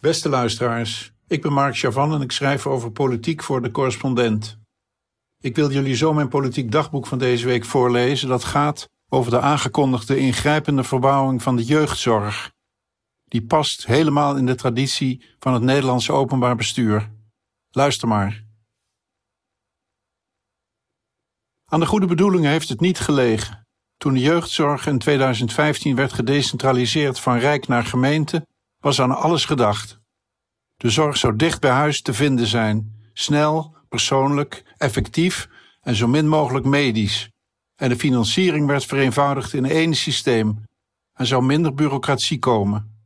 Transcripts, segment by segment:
Beste luisteraars, ik ben Mark Chavan en ik schrijf over politiek voor de correspondent. Ik wil jullie zo mijn politiek dagboek van deze week voorlezen. Dat gaat over de aangekondigde ingrijpende verbouwing van de jeugdzorg. Die past helemaal in de traditie van het Nederlandse openbaar bestuur. Luister maar. Aan de goede bedoelingen heeft het niet gelegen. Toen de jeugdzorg in 2015 werd gedecentraliseerd van rijk naar gemeente, was aan alles gedacht. De zorg zou dicht bij huis te vinden zijn, snel, persoonlijk, effectief en zo min mogelijk medisch. En de financiering werd vereenvoudigd in één systeem en zou minder bureaucratie komen.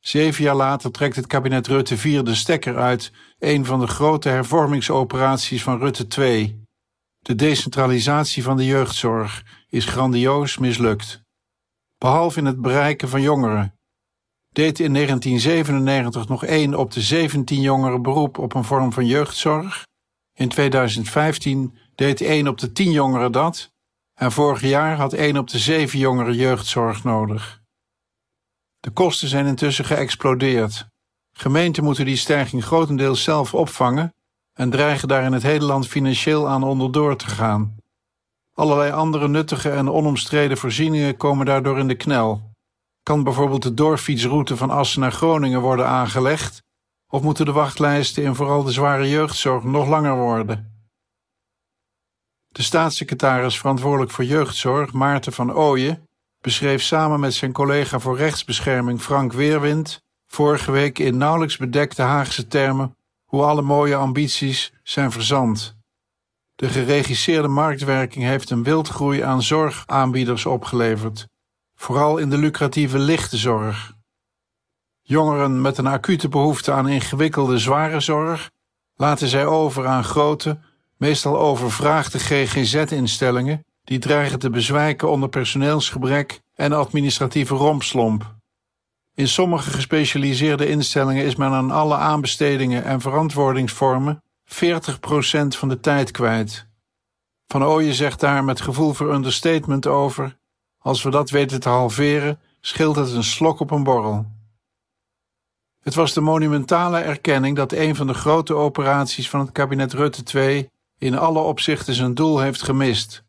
Zeven jaar later trekt het kabinet Rutte 4 de stekker uit een van de grote hervormingsoperaties van Rutte 2. De decentralisatie van de jeugdzorg is grandioos mislukt. Behalve in het bereiken van jongeren. Deed in 1997 nog één op de 17 jongeren beroep op een vorm van jeugdzorg. In 2015 deed één op de 10 jongeren dat. En vorig jaar had één op de 7 jongeren jeugdzorg nodig. De kosten zijn intussen geëxplodeerd. Gemeenten moeten die stijging grotendeels zelf opvangen en dreigen daar in het hele land financieel aan onderdoor te gaan. Allerlei andere nuttige en onomstreden voorzieningen komen daardoor in de knel. Kan bijvoorbeeld de doorfietsroute van Assen naar Groningen worden aangelegd, of moeten de wachtlijsten in vooral de zware jeugdzorg nog langer worden? De staatssecretaris verantwoordelijk voor jeugdzorg, Maarten van Ooyen, beschreef samen met zijn collega voor rechtsbescherming Frank Weerwind vorige week in nauwelijks bedekte Haagse termen hoe alle mooie ambities zijn verzand. De geregisseerde marktwerking heeft een wildgroei aan zorgaanbieders opgeleverd, vooral in de lucratieve lichte zorg. Jongeren met een acute behoefte aan ingewikkelde zware zorg laten zij over aan grote, meestal overvraagde GGZ-instellingen die dreigen te bezwijken onder personeelsgebrek en administratieve rompslomp. In sommige gespecialiseerde instellingen is men aan alle aanbestedingen en verantwoordingsvormen 40% van de tijd kwijt. Van Ooyen zegt daar met gevoel voor understatement over: als we dat weten te halveren, scheelt het een slok op een borrel. Het was de monumentale erkenning dat een van de grote operaties van het kabinet Rutte II in alle opzichten zijn doel heeft gemist.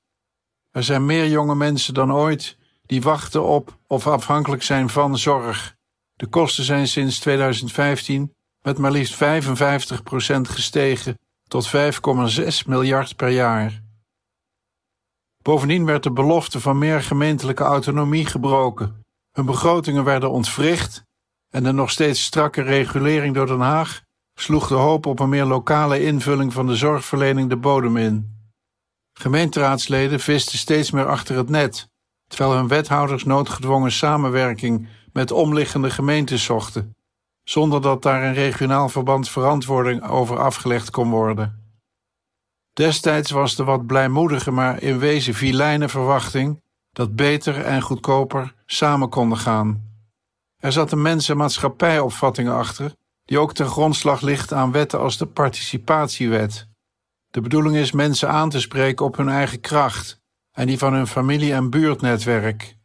Er zijn meer jonge mensen dan ooit die wachten op of afhankelijk zijn van zorg. De kosten zijn sinds 2015 met maar liefst 55% gestegen tot 5,6 miljard per jaar. Bovendien werd de belofte van meer gemeentelijke autonomie gebroken. Hun begrotingen werden ontwricht en de nog steeds strakke regulering door Den Haag sloeg de hoop op een meer lokale invulling van de zorgverlening de bodem in. Gemeenteraadsleden visten steeds meer achter het net, terwijl hun wethouders noodgedwongen samenwerking met omliggende gemeentes zochten, zonder dat daar in regionaal verband verantwoording over afgelegd kon worden. Destijds was de wat blijmoedige, maar in wezen vilijne verwachting dat beter en goedkoper samen konden gaan. Er zat een mensen- achter, die ook ten grondslag ligt aan wetten als de participatiewet. De bedoeling is mensen aan te spreken op hun eigen kracht en die van hun familie- en buurtnetwerk.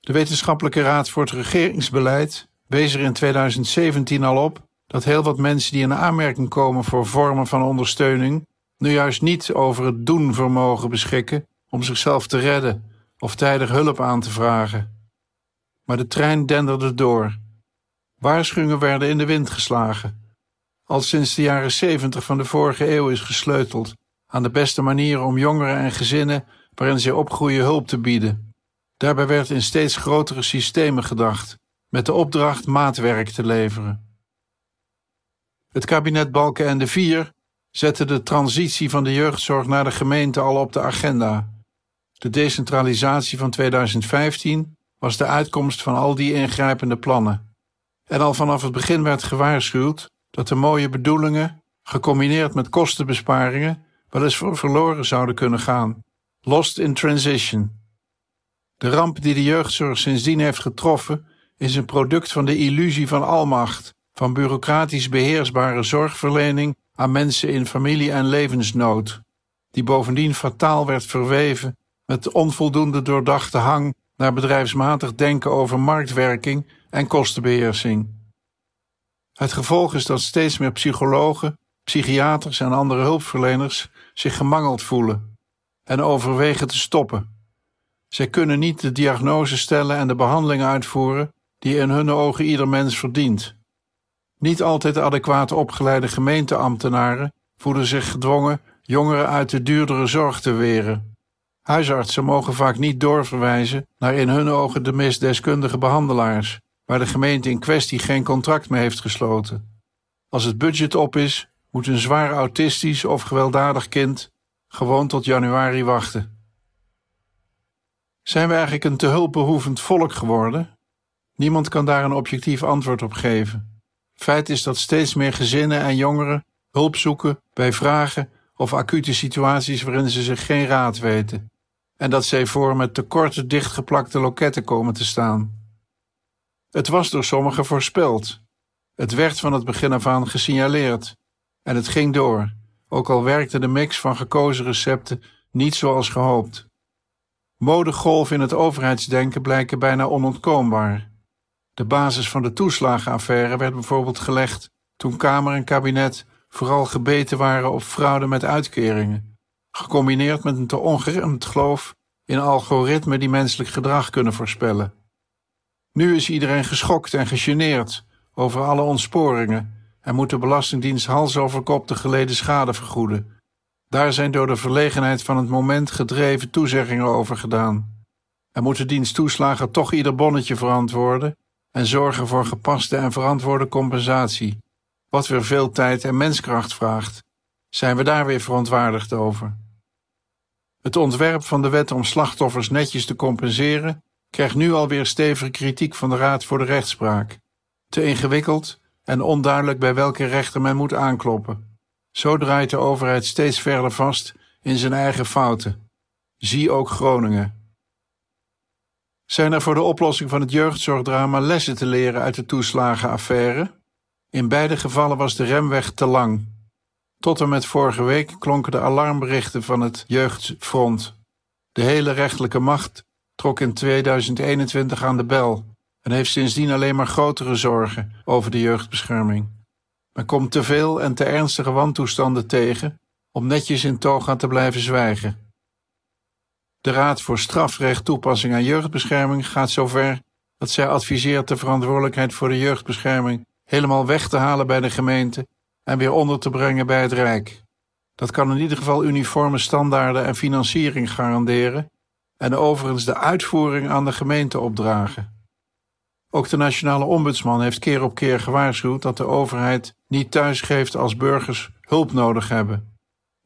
De Wetenschappelijke Raad voor het Regeringsbeleid wees er in 2017 al op dat heel wat mensen die in aanmerking komen voor vormen van ondersteuning nu juist niet over het doenvermogen beschikken om zichzelf te redden of tijdig hulp aan te vragen. Maar de trein denderde door. Waarschuwingen werden in de wind geslagen. Al sinds de jaren zeventig van de vorige eeuw is gesleuteld aan de beste manieren om jongeren en gezinnen waarin zij opgroeien hulp te bieden. Daarbij werd in steeds grotere systemen gedacht, met de opdracht maatwerk te leveren. Het kabinet Balkenende IV zette de transitie van de jeugdzorg naar de gemeente al op de agenda. De decentralisatie van 2015 was de uitkomst van al die ingrijpende plannen. En al vanaf het begin werd gewaarschuwd dat de mooie bedoelingen, gecombineerd met kostenbesparingen, wel eens verloren zouden kunnen gaan. Lost in transition. De ramp die de jeugdzorg sindsdien heeft getroffen, is een product van de illusie van almacht, van bureaucratisch beheersbare zorgverlening aan mensen in familie- en levensnood, die bovendien fataal werd verweven met onvoldoende doordachte hang naar bedrijfsmatig denken over marktwerking en kostenbeheersing. Het gevolg is dat steeds meer psychologen, psychiaters en andere hulpverleners zich gemangeld voelen en overwegen te stoppen. Zij kunnen niet de diagnose stellen en de behandeling uitvoeren die in hun ogen ieder mens verdient. Niet altijd adequaat opgeleide gemeenteambtenaren voelen zich gedwongen jongeren uit de duurdere zorg te weren. Huisartsen mogen vaak niet doorverwijzen naar in hun ogen de meest deskundige behandelaars, waar de gemeente in kwestie geen contract mee heeft gesloten. Als het budget op is, moet een zwaar autistisch of gewelddadig kind gewoon tot januari wachten. Zijn we eigenlijk een te hulpbehoevend volk geworden? Niemand kan daar een objectief antwoord op geven. Feit is dat steeds meer gezinnen en jongeren hulp zoeken bij vragen of acute situaties waarin ze zich geen raad weten, en dat zij voor met tekorten dichtgeplakte loketten komen te staan. Het was door sommigen voorspeld. Het werd van het begin af aan gesignaleerd. En het ging door, ook al werkte de mix van gekozen recepten niet zoals gehoopt. Modegolf in het overheidsdenken blijken bijna onontkoombaar. De basis van de toeslagenaffaire werd bijvoorbeeld gelegd toen Kamer en kabinet vooral gebeten waren op fraude met uitkeringen, gecombineerd met een te ongeremd geloof in algoritmen die menselijk gedrag kunnen voorspellen. Nu is iedereen geschokt en gegeneerd over alle ontsporingen en moet de Belastingdienst hals over kop de geleden schade vergoeden. Daar zijn door de verlegenheid van het moment gedreven toezeggingen over gedaan. En moet de dienst toeslagen toch ieder bonnetje verantwoorden en zorgen voor gepaste en verantwoorde compensatie, wat weer veel tijd en menskracht vraagt. Zijn we daar weer verontwaardigd over? Het ontwerp van de wet om slachtoffers netjes te compenseren krijgt nu alweer stevige kritiek van de Raad voor de Rechtspraak. Te ingewikkeld en onduidelijk bij welke rechter men moet aankloppen. Zo draait de overheid steeds verder vast in zijn eigen fouten. Zie ook Groningen. Zijn er voor de oplossing van het jeugdzorgdrama lessen te leren uit de toeslagenaffaire? In beide gevallen was de remweg te lang. Tot en met vorige week klonken de alarmberichten van het Jeugdfront. De hele rechtelijke macht trok in 2021 aan de bel en heeft sindsdien alleen maar grotere zorgen over de jeugdbescherming. Men komt te veel en te ernstige wantoestanden tegen om netjes in toga te blijven zwijgen. De Raad voor Strafrecht Toepassing aan Jeugdbescherming gaat zover dat zij adviseert de verantwoordelijkheid voor de jeugdbescherming helemaal weg te halen bij de gemeente en weer onder te brengen bij het Rijk. Dat kan in ieder geval uniforme standaarden en financiering garanderen en overigens de uitvoering aan de gemeente opdragen. Ook de nationale ombudsman heeft keer op keer gewaarschuwd dat de overheid niet thuisgeeft als burgers hulp nodig hebben.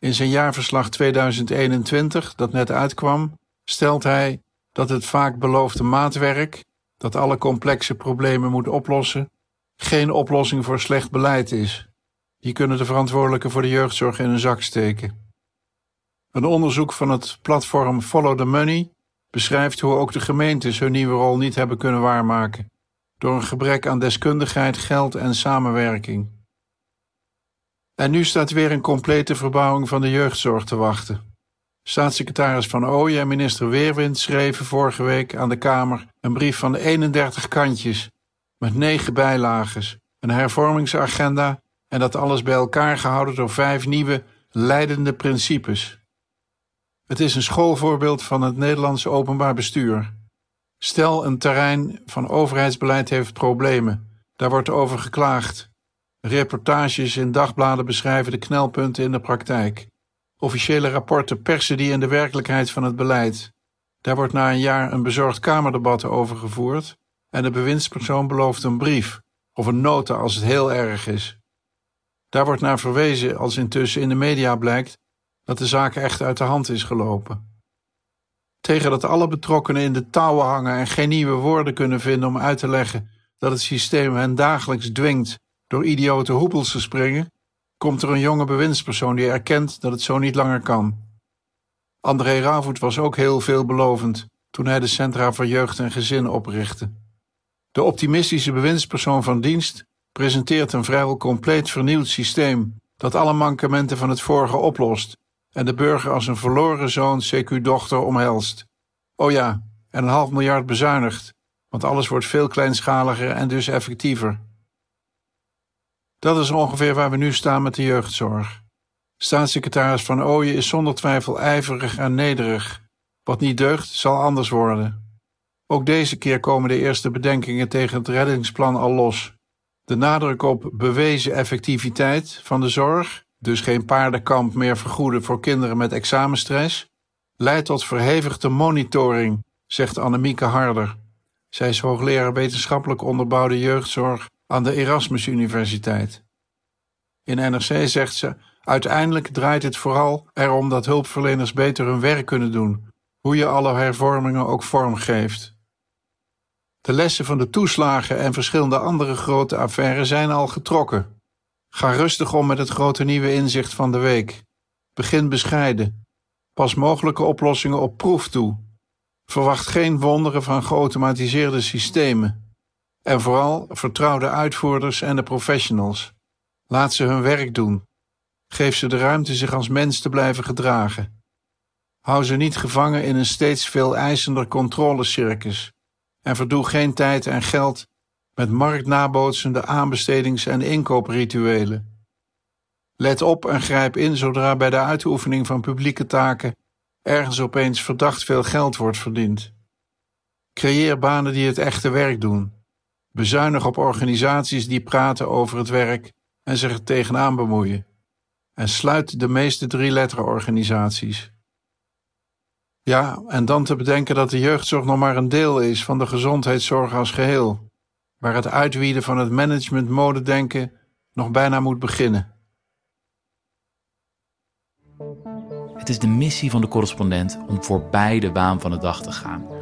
In zijn jaarverslag 2021, dat net uitkwam, stelt hij dat het vaak beloofde maatwerk, dat alle complexe problemen moet oplossen, geen oplossing voor slecht beleid is. Die kunnen de verantwoordelijken voor de jeugdzorg in een zak steken. Een onderzoek van het platform Follow the Money beschrijft hoe ook de gemeentes hun nieuwe rol niet hebben kunnen waarmaken, door een gebrek aan deskundigheid, geld en samenwerking. En nu staat weer een complete verbouwing van de jeugdzorg te wachten. Staatssecretaris Van Ooyen en minister Weerwind schreven vorige week aan de Kamer een brief van 31 kantjes met negen bijlages, een hervormingsagenda en dat alles bij elkaar gehouden door vijf nieuwe leidende principes. Het is een schoolvoorbeeld van het Nederlandse openbaar bestuur. Stel een terrein van overheidsbeleid heeft problemen, daar wordt over geklaagd. Reportages in dagbladen beschrijven de knelpunten in de praktijk. Officiële rapporten persen die in de werkelijkheid van het beleid. Daar wordt na een jaar een bezorgd Kamerdebat over gevoerd en de bewindspersoon belooft een brief of een nota als het heel erg is. Daar wordt naar verwezen als intussen in de media blijkt dat de zaak echt uit de hand is gelopen. Tegen dat alle betrokkenen in de touwen hangen en geen nieuwe woorden kunnen vinden om uit te leggen dat het systeem hen dagelijks dwingt door idiote hoepels te springen, komt er een jonge bewindspersoon die erkent dat het zo niet langer kan. André Ravoet was ook heel veelbelovend toen hij de Centra voor Jeugd en Gezin oprichtte. De optimistische bewindspersoon van dienst presenteert een vrijwel compleet vernieuwd systeem dat alle mankementen van het vorige oplost en de burger als een verloren zoon CQ-dochter omhelst. Oh ja, en een half miljard bezuinigd, want alles wordt veel kleinschaliger en dus effectiever. Dat is ongeveer waar we nu staan met de jeugdzorg. Staatssecretaris Van Ooyen is zonder twijfel ijverig en nederig. Wat niet deugt, zal anders worden. Ook deze keer komen de eerste bedenkingen tegen het reddingsplan al los. De nadruk op bewezen effectiviteit van de zorg, dus geen paardenkamp meer vergoeden voor kinderen met examenstress, leidt tot verhevigde monitoring, zegt Annemieke Harder. Zij is hoogleraar wetenschappelijk onderbouwde jeugdzorg aan de Erasmus Universiteit. In NRC zegt ze: Uiteindelijk draait het vooral erom dat hulpverleners beter hun werk kunnen doen, hoe je alle hervormingen ook vorm geeft. De lessen van de toeslagen en verschillende andere grote affaires zijn al getrokken. Ga rustig om met het grote nieuwe inzicht van de week. Begin bescheiden. Pas mogelijke oplossingen op proef toe. Verwacht geen wonderen van geautomatiseerde systemen. En vooral vertrouw de uitvoerders en de professionals. Laat ze hun werk doen. Geef ze de ruimte zich als mens te blijven gedragen. Hou ze niet gevangen in een steeds veel eisender controlecircus en verdoe geen tijd en geld met marktnabootsende aanbestedings- en inkooprituelen. Let op en grijp in zodra bij de uitoefening van publieke taken ergens opeens verdacht veel geld wordt verdiend. Creëer banen die het echte werk doen. Bezuinig op organisaties die praten over het werk en zich er tegenaan bemoeien. En sluit de meeste drie-letteren-organisaties. Ja, en dan te bedenken dat de jeugdzorg nog maar een deel is van de gezondheidszorg als geheel, waar het uitwieden van het management-modedenken nog bijna moet beginnen. Het is de missie van de correspondent om voorbij de baan van de dag te gaan.